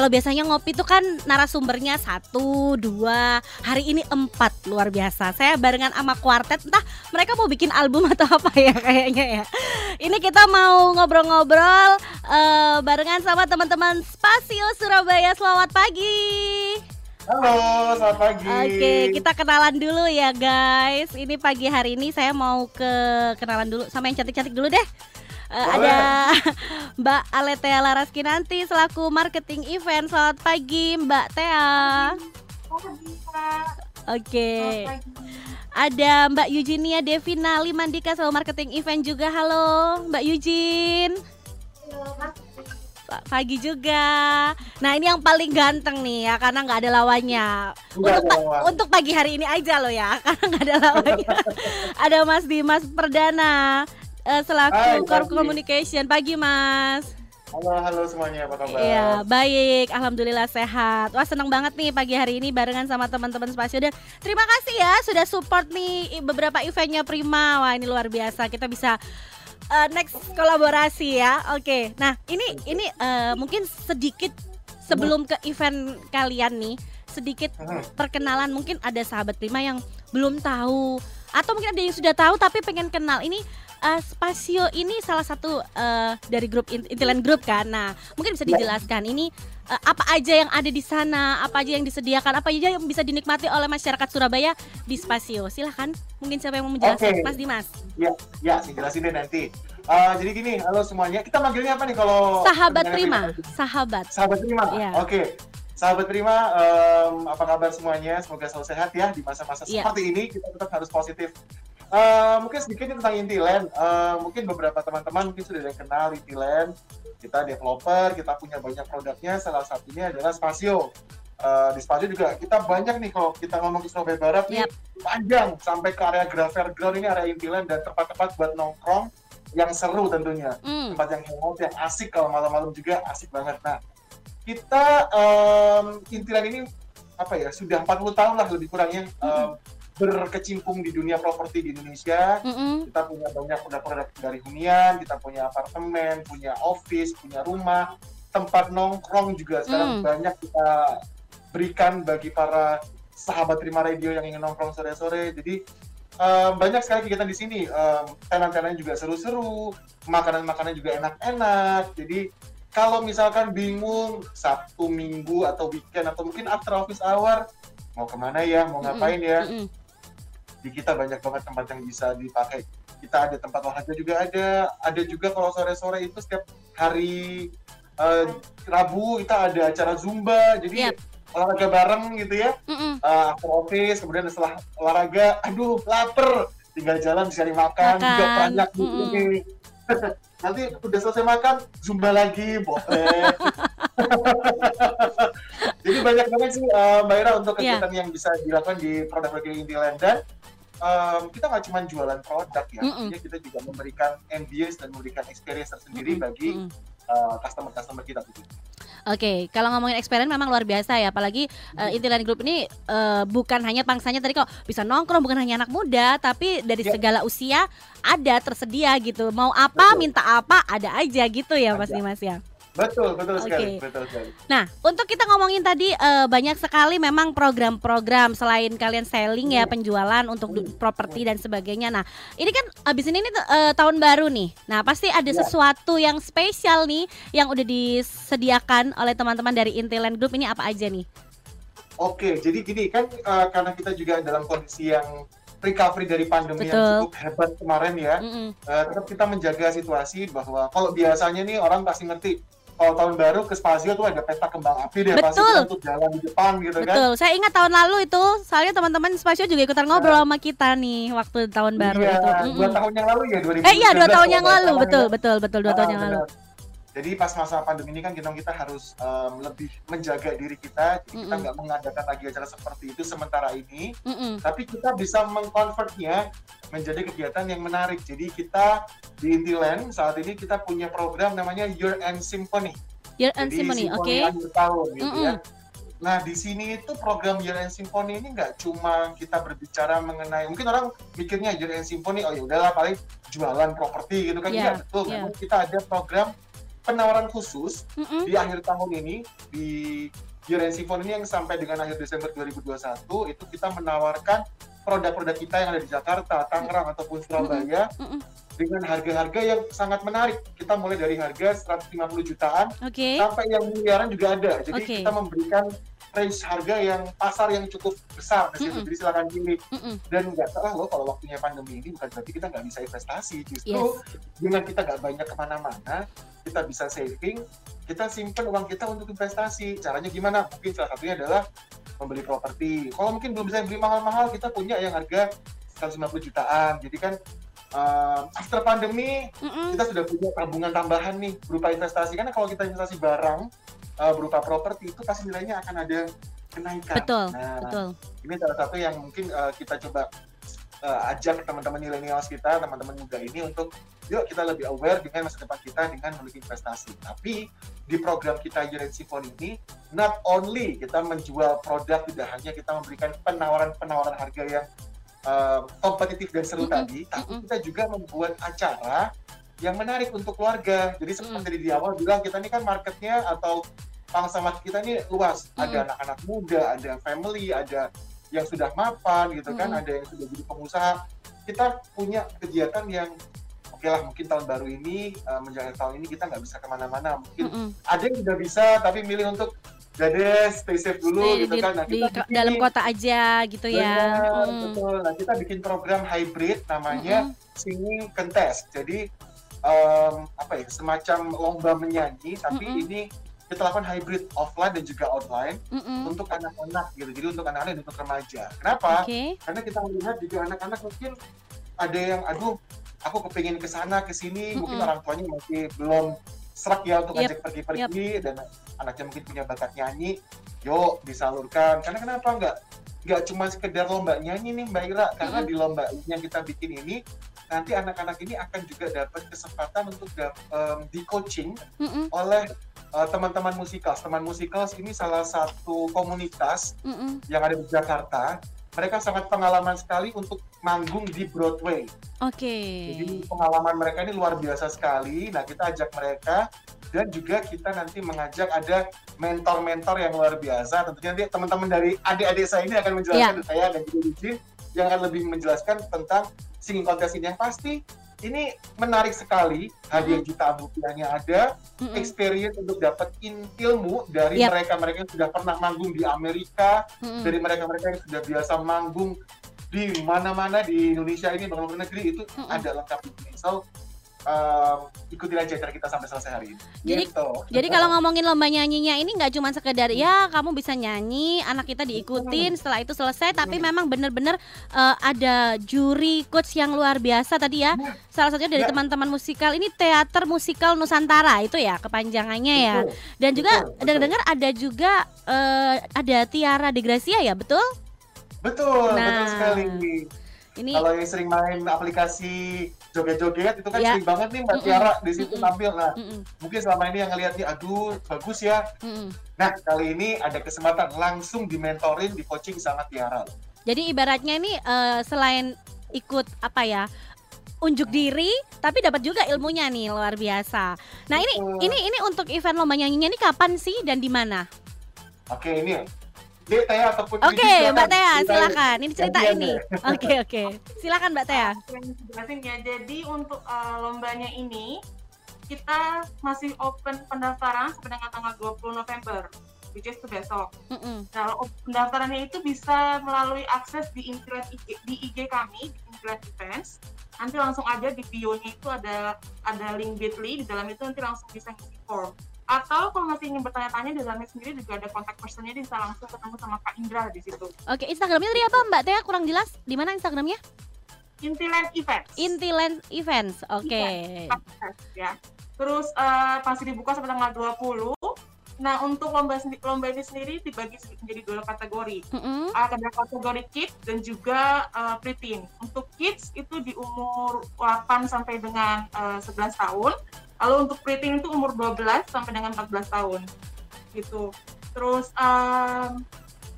Kalau biasanya ngopi itu kan narasumbernya satu, dua, hari ini empat luar biasa. Saya barengan sama kuartet, entah mereka mau bikin album atau apa ya kayaknya ya. Ini kita mau ngobrol-ngobrol uh, barengan sama teman-teman Spasio Surabaya. Selamat pagi. Halo, selamat pagi. Oke, kita kenalan dulu ya guys. Ini pagi hari ini saya mau ke kenalan dulu sama yang cantik-cantik dulu deh. Uh, ada Mbak Aletea Laraski nanti selaku marketing event. Selamat pagi Mbak Tea. Oke. Okay. Ada Mbak Eugenia Devina Limandika selaku marketing event juga. Halo Mbak Eugene. Pagi juga. Nah ini yang paling ganteng nih ya karena nggak ada lawannya. Untuk pa untuk pagi hari ini aja loh ya karena nggak ada lawannya. ada Mas Dimas Perdana uh, selaku Corp Communication. Pagi Mas. Halo, halo semuanya, apa kabar? Iya, baik. Alhamdulillah sehat. Wah, senang banget nih pagi hari ini barengan sama teman-teman Spasio dan terima kasih ya sudah support nih beberapa eventnya Prima. Wah, ini luar biasa. Kita bisa uh, next kolaborasi ya. Oke. Okay. Nah, ini ini uh, mungkin sedikit sebelum ke event kalian nih, sedikit perkenalan mungkin ada sahabat Prima yang belum tahu atau mungkin ada yang sudah tahu tapi pengen kenal. Ini uh, Spasio ini salah satu uh, dari grup Intiland Group kan. Nah, mungkin bisa dijelaskan ini uh, apa aja yang ada di sana, apa aja yang disediakan, apa aja yang bisa dinikmati oleh masyarakat Surabaya di Spasio. Silahkan, mungkin siapa yang mau menjelaskan, okay. Mas Dimas? Ya, ya, saya jelasin deh nanti. Uh, jadi gini, halo semuanya. Kita manggilnya apa nih kalau Sahabat Prima? Sahabat. Sahabat Prima. Ya. Oke. Okay. Sahabat Prima, um, apa kabar semuanya? Semoga selalu sehat ya di masa-masa ya. seperti ini. Kita tetap harus positif Uh, mungkin sedikit tentang Intiland. Uh, mungkin beberapa teman-teman mungkin sudah ada yang kenal Intiland. Kita developer, kita punya banyak produknya. Salah satunya adalah Spasio. Uh, di Spasio juga kita banyak nih kalau kita ngomong di Surabaya Barat yep. nih panjang sampai ke area Gravel Ground ini area Intiland dan tempat-tempat buat nongkrong yang seru tentunya. Mm. Tempat yang hangout, yang asik kalau malam-malam juga asik banget. Nah, kita um, Intiland ini apa ya sudah 40 tahun lah lebih kurangnya um, berkecimpung di dunia properti di Indonesia. Mm -hmm. Kita punya banyak produk-produk dari hunian, kita punya apartemen, punya office, punya rumah, tempat nongkrong juga sekarang mm. banyak kita berikan bagi para sahabat Terima Radio yang ingin nongkrong sore-sore. Jadi um, banyak sekali kegiatan di sini. Um, tenan-tenan juga seru-seru, makanan-makanan juga enak-enak. Jadi kalau misalkan bingung Sabtu, Minggu atau weekend atau mungkin after office hour mau ke mana ya, mau ngapain ya, mm di kita banyak banget tempat yang bisa dipakai kita ada tempat olahraga juga ada ada juga kalau sore-sore itu setiap hari uh, Rabu kita ada acara zumba jadi yep. olahraga bareng gitu ya mm -mm. Uh, after office kemudian setelah olahraga aduh lapar tinggal jalan cari makan, makan. juga banyak mm -mm. nanti udah selesai makan zumba lagi boleh jadi banyak banget sih uh, Mbak Ira untuk iya. kegiatan yeah. yang bisa dilakukan di produk-produk Intiland dan um, kita nggak cuma jualan produk ya, mm -mm. kita juga memberikan ambience dan memberikan experience tersendiri mm -mm. bagi mm -mm. Uh, customer-customer kita gitu. Oke, okay. kalau ngomongin experience memang luar biasa ya, apalagi uh, Intiland Group ini uh, bukan hanya pangsanya tadi kok bisa nongkrong, bukan hanya anak muda, tapi dari yeah. segala usia ada tersedia gitu. Mau apa, Betul. minta apa, ada aja gitu ya, Mas Dimas ya. Betul, betul okay. sekali, betul sekali. Nah, untuk kita ngomongin tadi uh, banyak sekali memang program-program selain kalian selling ya, hmm. penjualan untuk hmm. properti dan sebagainya. Nah, ini kan abis ini nih uh, tahun baru nih. Nah, pasti ada ya. sesuatu yang spesial nih yang udah disediakan oleh teman-teman dari Intiland Group ini apa aja nih? Oke, jadi gini kan uh, karena kita juga dalam kondisi yang recovery dari pandemi Betul. yang cukup hebat kemarin ya, mm -hmm. uh, tetap kita menjaga situasi bahwa kalau biasanya nih orang pasti ngerti kalau tahun baru ke Spazio tuh ada pesta kembang api deh pasti untuk jalan di depan gitu Betul. kan. Betul. Saya ingat tahun lalu itu, soalnya teman-teman Spazio juga ikutan ngobrol iya. sama kita nih waktu tahun baru iya, itu. Dua mm -mm. tahun yang lalu ya 2019. Eh iya, dua tahun yang lalu, betul, betul, betul, dua ah, tahun yang benar. lalu. Jadi pas masa pandemi ini kan kita kita harus um, lebih menjaga diri kita, jadi mm -mm. kita nggak mengadakan lagi acara seperti itu sementara ini, mm -mm. tapi kita bisa mengkonvertnya menjadi kegiatan yang menarik. Jadi kita di Intiland saat ini kita punya program namanya Year End Symphony. Year End Symphony, oke. Okay. Akhir tahun gitu mm -mm. ya. Nah, di sini itu program Year End Symphony ini nggak cuma kita berbicara mengenai, mungkin orang mikirnya Year End Symphony, oh ya udahlah paling jualan properti gitu kan. Yeah, Iya, betul. yeah. Memang kita ada program penawaran khusus Mm-mm. di akhir tahun ini, di End Symphony ini yang sampai dengan akhir Desember 2021, itu kita menawarkan produk-produk kita yang ada di Jakarta, Tangerang, ataupun Surabaya Mm-mm. dengan harga-harga yang sangat menarik. Kita mulai dari harga 150 jutaan Oke. sampai yang miliaran juga ada. Jadi Oke. kita memberikan range harga yang pasar yang cukup besar di situ. Mm-mm. Jadi silakan pilih. Dan nggak salah loh kalau waktunya pandemi ini bukan berarti kita nggak bisa investasi. Justru Yes. dengan kita nggak banyak ke mana-mana, kita bisa saving, kita simpen uang kita untuk investasi. Caranya gimana? Mungkin salah satunya adalah membeli properti. Kalau mungkin belum bisa beli mahal-mahal, kita punya yang harga 150 jutaan. Jadi kan uh, after pandemi Mm-mm. kita sudah punya tabungan tambahan nih berupa investasi karena kalau kita investasi barang uh, berupa properti itu pasti nilainya akan ada kenaikan. Betul, Nah, Betul. ini salah satu yang mungkin uh, kita coba uh, ajak teman-teman milenials kita, teman-teman muda ini untuk yuk kita lebih aware dengan masa depan kita dengan memiliki investasi. Tapi di program kita End Symphony ini, not only kita menjual produk, tidak hanya kita memberikan penawaran-penawaran harga yang uh, kompetitif dan seru Mm-mm, tadi, tapi kita juga membuat acara yang menarik untuk keluarga. Jadi seperti di awal bilang kita ini kan marketnya atau pangsa market kita ini luas. Ada anak-anak muda, ada family, ada yang sudah mapan gitu kan, Mm-mm. ada yang sudah jadi pengusaha. Kita punya kegiatan yang oke lah mungkin tahun baru ini uh, menjelang tahun ini kita nggak bisa ke mana-mana. Mungkin Mm-mm. ada yang sudah bisa tapi milih untuk jadi stay safe dulu Di, gitu di- kan. Nah, di kita ko- bikin- dalam kota aja gitu ya. Mm. betul. Nah, kita bikin program hybrid namanya Mm-mm. singing contest. Jadi em, apa ya semacam lomba menyanyi, tapi Mm-mm. ini kita lakukan hybrid offline dan juga online Mm-mm. untuk anak-anak gitu. Jadi untuk anak-anak dan untuk remaja. Kenapa? Oke. Karena kita melihat juga anak-anak mungkin ada yang aduh aku kepingin ke sana ke sini, mungkin orang tuanya masih belum serak ya untuk Yep, ajak pergi-pergi dan anaknya mungkin punya bakat nyanyi, yuk disalurkan. Karena kenapa nggak nggak cuma sekedar lomba nyanyi nih Mbak Ira, karena Mm-mm. di lomba yang kita bikin ini nanti anak-anak ini akan juga dapat kesempatan untuk em, di coaching Mm-mm. oleh eh, teman-teman musikal. Teman musikal ini salah satu komunitas Mm-mm. yang ada di Jakarta. Mereka sangat pengalaman sekali untuk manggung di Broadway. Oke. Jadi pengalaman mereka ini luar biasa sekali. Nah kita ajak mereka dan juga kita nanti mengajak ada mentor-mentor yang luar biasa. Tentunya nanti teman-teman dari adik-adik saya ini akan menjelaskan dan saya dan juga Eugene yang akan lebih menjelaskan tentang singing contest ini. Yang pasti ini menarik sekali. Hadiah jutaan rupiahnya ada, Mm-mm. experience untuk dapetin ilmu dari Yap. mereka-mereka yang sudah pernah manggung di Amerika, Mm-mm. dari mereka-mereka yang sudah biasa manggung di mana-mana di Indonesia ini bahkan luar negeri itu Mm-mm. ada lengkap di. So um, ikutin aja cara kita sampai selesai hari ini. Jadi- Gitu. Jadi kalau ngomongin lomba nyanyinya ini nggak cuma sekedar ya kamu bisa nyanyi, anak kita diikutin, setelah itu selesai, tapi Hmm. memang bener-bener eh, ada juri coach yang luar biasa tadi ya. Ya. Salah satunya dari Ya. teman-teman musikal ini teater musikal Nusantara itu ya kepanjangannya ya. Dan juga dengar-dengar ada juga eh, ada Tiara de Gracia ya, betul? Betul, Nah. betul sekali. Ini Kalau yang sering main aplikasi joget-joget itu kan Ya. sering banget nih Mbak Mm-mm. Tiara di situ Mm-mm. tampil. Nah, Mm-mm, mungkin selama ini yang ngeliat nih, aduh bagus ya. mm-mm. Nah, kali ini ada kesempatan langsung dimentorin, di coaching sama Tiara. Jadi ibaratnya ini eh, selain ikut apa ya unjuk diri, tapi dapat juga ilmunya nih luar biasa. Nah ini Betul. ini ini untuk event lomba nyanyinya ini kapan sih dan di mana? Oke, ini Teh ataupun Oke Didi, Mbak Tea Ceritain. silakan. Ini cerita Gantian ini. ya. Oke oke. Silakan Mbak Tea. yang jelasin ya. Jadi untuk uh, lombanya ini kita masih open pendaftaran sampai dengan tanggal 20 November, which is itu besok. Mm-mm. Nah, op- pendaftarannya itu bisa melalui akses di Infilet IG, di IG kami, di Infilet Events. Nanti langsung aja di bio-nya itu ada ada link Bitly, di dalam itu nanti langsung bisa ngisi form. Atau kalau masih ingin bertanya-tanya di dalamnya sendiri juga ada kontak personnya bisa langsung ketemu sama Kak Indra di situ. Oke Instagramnya tadi apa Mbak Tea kurang jelas? Di mana Instagramnya? Infilet Events. Intiland Events. Oke. ya. Terus eh, masih dibuka sampai tanggal 20. Nah, untuk lomba lomba ini sendiri dibagi menjadi dua kategori. Mm-mm. Ada kategori kids dan juga eh, preteen. Untuk kids itu di umur 8 sampai dengan eh, 11 tahun. Lalu untuk preteen itu umur 12 sampai dengan 14 tahun. Gitu. Terus um,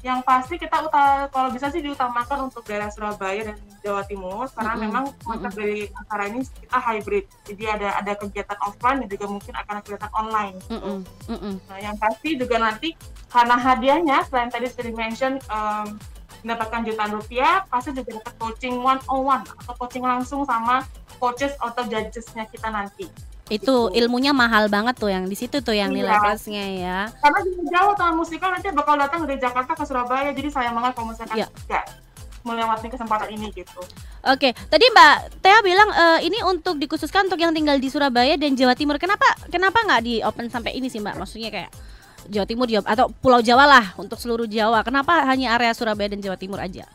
yang pasti kita uta kalau bisa sih diutamakan untuk daerah Surabaya dan Jawa Timur karena Mm -mm. memang konsep dari acara ini kita hybrid. Jadi ada ada kegiatan offline dan juga mungkin akan ada kegiatan online. gitu. Mm-mm. Nah, yang pasti juga nanti karena hadiahnya selain tadi sudah di-mention um, mendapatkan jutaan rupiah, pasti juga dapat coaching one on one atau coaching langsung sama coaches atau judgesnya kita nanti. Itu Gitu. ilmunya mahal banget tuh yang di situ tuh yang nilai Iya. plusnya ya. Karena jauh taman musikal nanti bakal datang dari Jakarta ke Surabaya, jadi sayang banget kalau misalkan Iya. Melewati kesempatan ini gitu. Oke, tadi Mbak Tia bilang eh, ini untuk dikhususkan untuk yang tinggal di Surabaya dan Jawa Timur. Kenapa kenapa nggak di open sampai ini sih Mbak? Maksudnya kayak Jawa Timur Jawa atau Pulau Jawa lah untuk seluruh Jawa. Kenapa hanya area Surabaya dan Jawa Timur aja?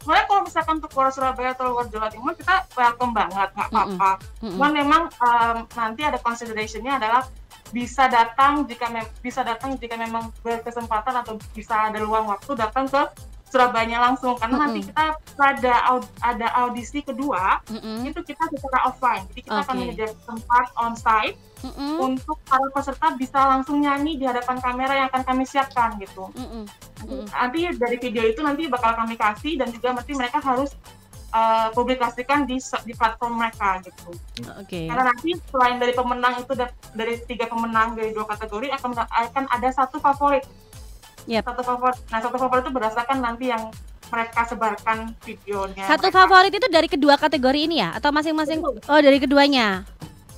Sebenarnya kalau misalkan untuk luar Surabaya atau luar Jawa Timur kita welcome banget, nggak apa-apa. Mm-mm. Cuman memang um, nanti ada considerationnya adalah bisa datang jika bisa datang jika memang berkesempatan atau bisa ada luang waktu datang ke Surabaya langsung karena nanti Mm-mm. kita pada aud- ada audisi kedua Mm-mm, itu kita secara offline jadi kita akan Oke. menyediakan tempat on site mm-mm, untuk para peserta bisa langsung nyanyi di hadapan kamera yang akan kami siapkan gitu nanti, nanti dari video itu nanti bakal kami kasih dan juga nanti mereka harus uh, publikasikan di di platform mereka gitu Oke. karena nanti selain dari pemenang itu da- dari tiga pemenang dari dua kategori akan akan ada satu favorit. Yep. Satu favorit. Nah satu favorit itu berdasarkan nanti yang mereka sebarkan videonya. Satu mereka. favorit itu dari kedua kategori ini ya atau masing-masing? Oh, dari keduanya.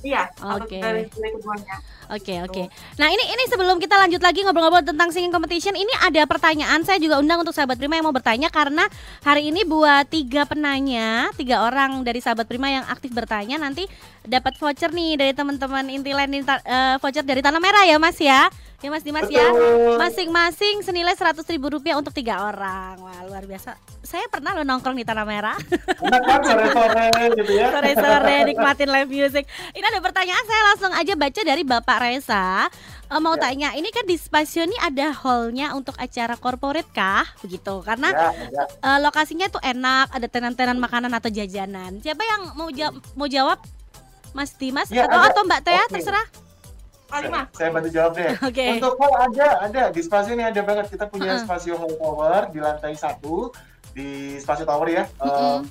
Iya. Oke. Dari, dari keduanya. Oke oke. Nah ini ini sebelum kita lanjut lagi ngobrol-ngobrol tentang singing competition, ini ada pertanyaan saya juga undang untuk sahabat Prima yang mau bertanya karena hari ini buat tiga penanya, tiga orang dari sahabat Prima yang aktif bertanya nanti dapat voucher nih dari teman-teman Intiland ini, eh, voucher dari Tanah Merah ya Mas ya, ya Mas Dimas ya. Betul. Masing-masing senilai seratus ribu rupiah untuk tiga orang. Wah luar biasa. Saya pernah lo nongkrong di Tanah Merah kan sore-sore gitu ya. sore-sore nikmatin live music. Ini ada pertanyaan saya langsung aja baca dari Bapak Reza. Eh, mau Ya. tanya, ini kan di Spasio ini ada hallnya untuk acara corporate kah? Begitu, karena Ya, ya. eh, lokasinya tuh enak, ada tenan-tenan makanan atau jajanan. Siapa yang mau ja- mau jawab? Mas Dimas Ya, atau ada. atau Mbak Tea Oke. terserah. Saya, saya bantu jawab deh. Oke. Untuk hall ada, ada di spasi ini ada banget. Kita punya Uh-uh. spasio hall tower di lantai satu di spasio tower ya. Eh, Mm-mm.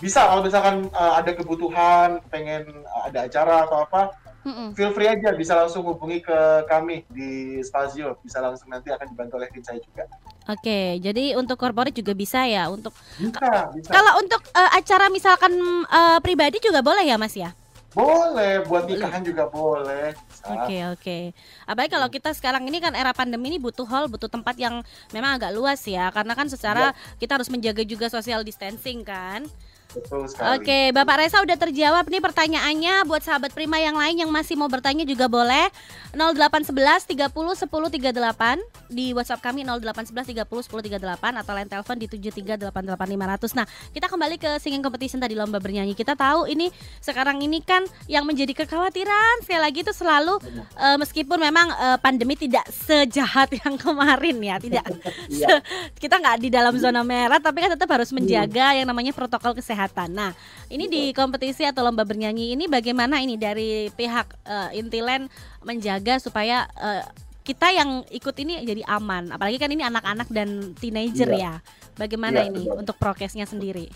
bisa kalau misalkan eh, ada kebutuhan, pengen eh, ada acara atau apa, Mm-mm. feel free aja bisa langsung hubungi ke kami di spasio. Bisa langsung nanti akan dibantu oleh tim saya juga. Oke, jadi untuk corporate juga bisa ya. Untuk Bisa, bisa. kalau untuk eh, acara misalkan eh, pribadi juga boleh ya, Mas ya? Boleh, buat nikahan juga boleh. Oke oke. Apalagi kalau kita sekarang ini kan era pandemi ini butuh hall, butuh tempat yang memang agak luas ya, karena kan secara kita harus menjaga juga social distancing kan. Betul sekali. Oke, Bapak Reza udah terjawab nih pertanyaannya. Buat sahabat Prima yang lain yang masih mau bertanya juga boleh 0811 30 10 38 di WhatsApp kami 0811 30 10 38 atau line telepon di 7388500. Nah, kita kembali ke singing competition tadi lomba bernyanyi. Kita tahu ini sekarang ini kan yang menjadi kekhawatiran sekali lagi itu selalu eh, meskipun memang eh, pandemi tidak sejahat yang kemarin ya, tidak Iya. kita nggak di dalam zona merah tapi kan tetap harus menjaga yang namanya protokol kesehatan. Nah, ini di kompetisi atau lomba bernyanyi ini bagaimana ini dari pihak eh, Intiland menjaga supaya eh, kita yang ikut ini jadi aman. Apalagi kan ini anak-anak dan teenager ya. Bagaimana Iya, ini betul. untuk prokesnya sendiri?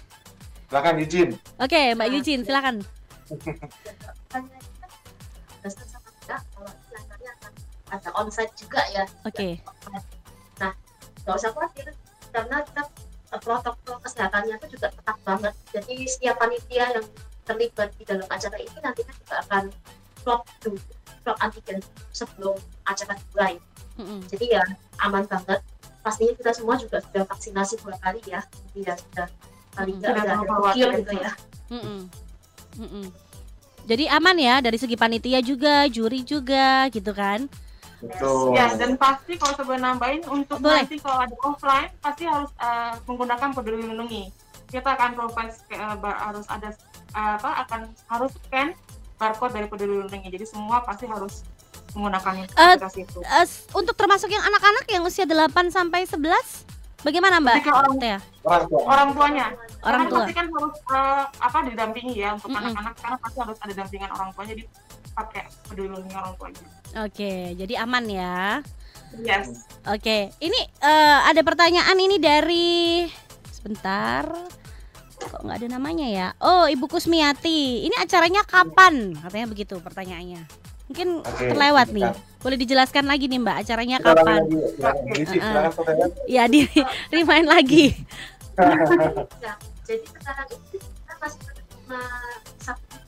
Silakan izin. Oke, Mbak Yujin silakan. dasar sama enggak kalau kelihatannya akan ada onsite juga ya Oke. nggak usah khawatir karena kita protokol kesehatannya itu juga ketat banget jadi setiap panitia yang terlibat di dalam acara ini nantinya juga akan swab dulu swab antigen sebelum acara dimulai Mm-mm. jadi ya aman banget pastinya kita semua juga sudah vaksinasi dua kali ya jadi ya sudah paling nggak Tidak udah perlu ada cure gitu ya Mm-mm. Mm-mm. Jadi aman ya dari segi panitia juga, juri juga gitu kan? Betul. Ya, dan pasti kalau coba nambahin untuk Boleh. nanti kalau ada offline pasti harus eh, menggunakan peduli lindungi. Kita akan provide eh, bar- harus ada eh, apa akan harus scan barcode dari peduli lindungi. Jadi semua pasti harus menggunakan aplikasi itu. Eh, s- untuk termasuk yang anak-anak yang usia 8 sampai 11 bagaimana Mbak? Ketika orang Tea? Orang tua. orang tuanya Orang karena tua. pasti kan harus eh, apa didampingi ya untuk anak-anak karena pasti harus ada dampingan orang tuanya jadi pakai peduli lindungi orang tuanya. Oke, jadi aman ya. Yes. Oke, ini eh, ada pertanyaan ini dari sebentar. Kok nggak ada namanya ya? Oh, Ibu Kusmiati. Ini acaranya kapan? Katanya begitu pertanyaannya. Mungkin Oke, terlewat nih. silakan. Boleh dijelaskan lagi nih Mbak, acaranya Kita kapan? lagi, silakan. Disi, silakan pertanyaan. Ya, di remind lagi. Ya, jadi sekarang itu kita masih menerima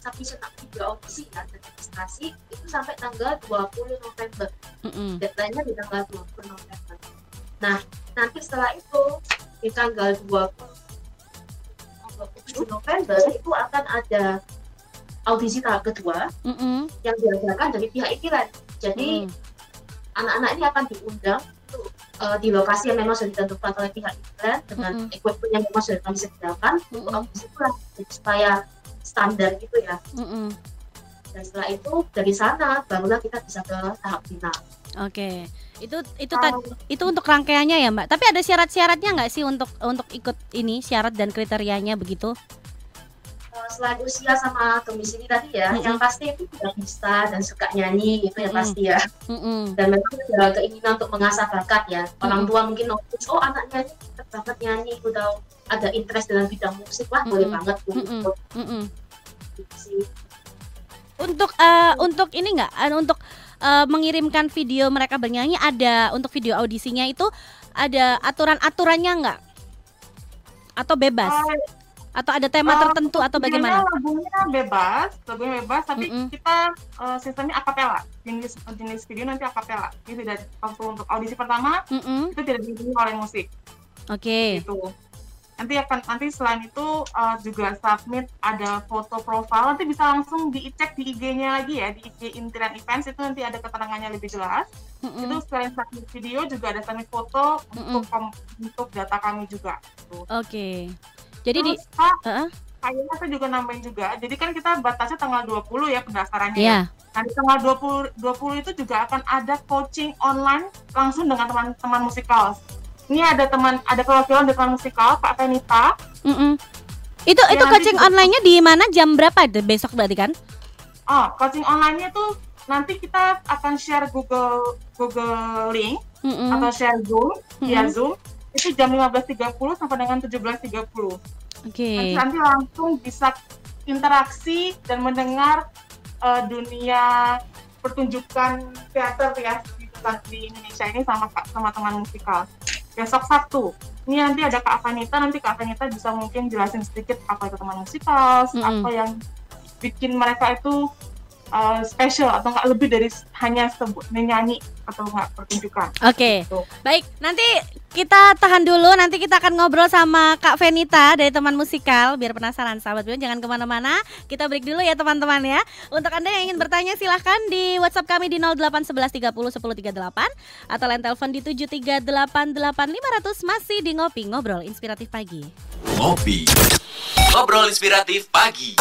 submission video audisi ya dan registrasi itu sampai tanggal 20 November. Mm-mm. Deadline-nya di tanggal 20 November. Nah, nanti setelah itu di tanggal 20 27 November itu akan ada audisi tahap kedua Mm-mm. yang diadakan dari pihak iklan. Jadi Mm. anak-anak ini akan diundang untuk, eh, di lokasi yang memang sudah ditentukan oleh pihak iklan dengan Mm-mm. equipment yang memang sudah kami sediakan untuk Mm-mm. audisi pula jadi supaya standar gitu ya Mm-mm. dan setelah itu dari sana barulah kita bisa ke tahap final Oke. Itu itu tadi itu untuk rangkaiannya ya, Mbak. Tapi ada syarat-syaratnya nggak sih untuk untuk ikut ini syarat dan kriterianya begitu? Selain usia sama domisili tadi ya Mm-mm. yang pasti itu tidak bisa dan suka nyanyi itu yang Mm-mm. pasti ya Mm-mm. dan memang ada keinginan untuk mengasah bakat ya orang Mm-mm. tua mungkin notice oh anaknya ini pintar banget nyanyi udah ada interest dalam bidang musik wah boleh Mm-mm. banget gitu sih. Untuk eh, untuk ini nggak eh, untuk eh, mengirimkan video mereka bernyanyi ada untuk video audisinya itu ada aturan-aturannya nggak? Atau bebas? Eh, Atau ada tema eh, tertentu atau bagaimana? Lagunya bebas, lagunya bebas, tapi Mm-mm. kita eh, sistemnya akapela. Jenis jenis video nanti akapela. Jadi tidak waktu untuk audisi pertama Mm-mm. itu tidak diiringi oleh musik Oke. gitu. Nanti akan nanti selain itu eh, juga submit ada foto profile nanti bisa langsung dicek di IG-nya lagi ya di IG Intiran Events itu nanti ada keterangannya lebih jelas. Mm-mm. Itu selain submit video juga ada submit foto Mm-mm. untuk kom- untuk data kami juga. Gitu. Oke. Jadi di Terus, Kak, Heeh. kayaknya saya juga nambahin juga. Jadi kan kita batasnya tanggal 20 ya pendaftarannya. ya. Iya. Nah, di tanggal 20 20 itu juga akan ada coaching online langsung dengan teman-teman musikal. Ini ada teman ada perwakilan dari teman musikal Kak Tenita. Mm-mm. Itu Ya, itu coaching juga- online-nya di mana jam berapa itu besok berarti kan? Oh, coaching online-nya tuh nanti kita akan share Google Google Link Mm-mm. atau share Zoom via. Zoom itu jam 15.30 sampai dengan 17.30. Oke. Nanti, nanti langsung bisa interaksi dan mendengar eh, dunia pertunjukan teater ya di, di Indonesia ini sama Kak- sama teman musikal. Besok Sabtu. Ini nanti ada Kak Vanita, nanti Kak Vanita bisa mungkin jelasin sedikit apa itu teman musikal, Mm-mm. apa yang bikin mereka itu uh, special atau nggak lebih dari hanya sebut menyanyi atau nggak pertunjukan. Oke. Gitu. Baik, nanti kita tahan dulu. Nanti kita akan ngobrol sama Kak Venita dari teman musikal. Biar penasaran, sahabat Bion jangan ke mana-mana. Kita break dulu ya teman-teman ya. Untuk anda yang ingin bertanya silahkan di WhatsApp kami di 0811 30 10 38 atau line telepon di 73888 500 masih di ngopi ngobrol inspiratif pagi. Ngopi. Ngobrol inspiratif pagi.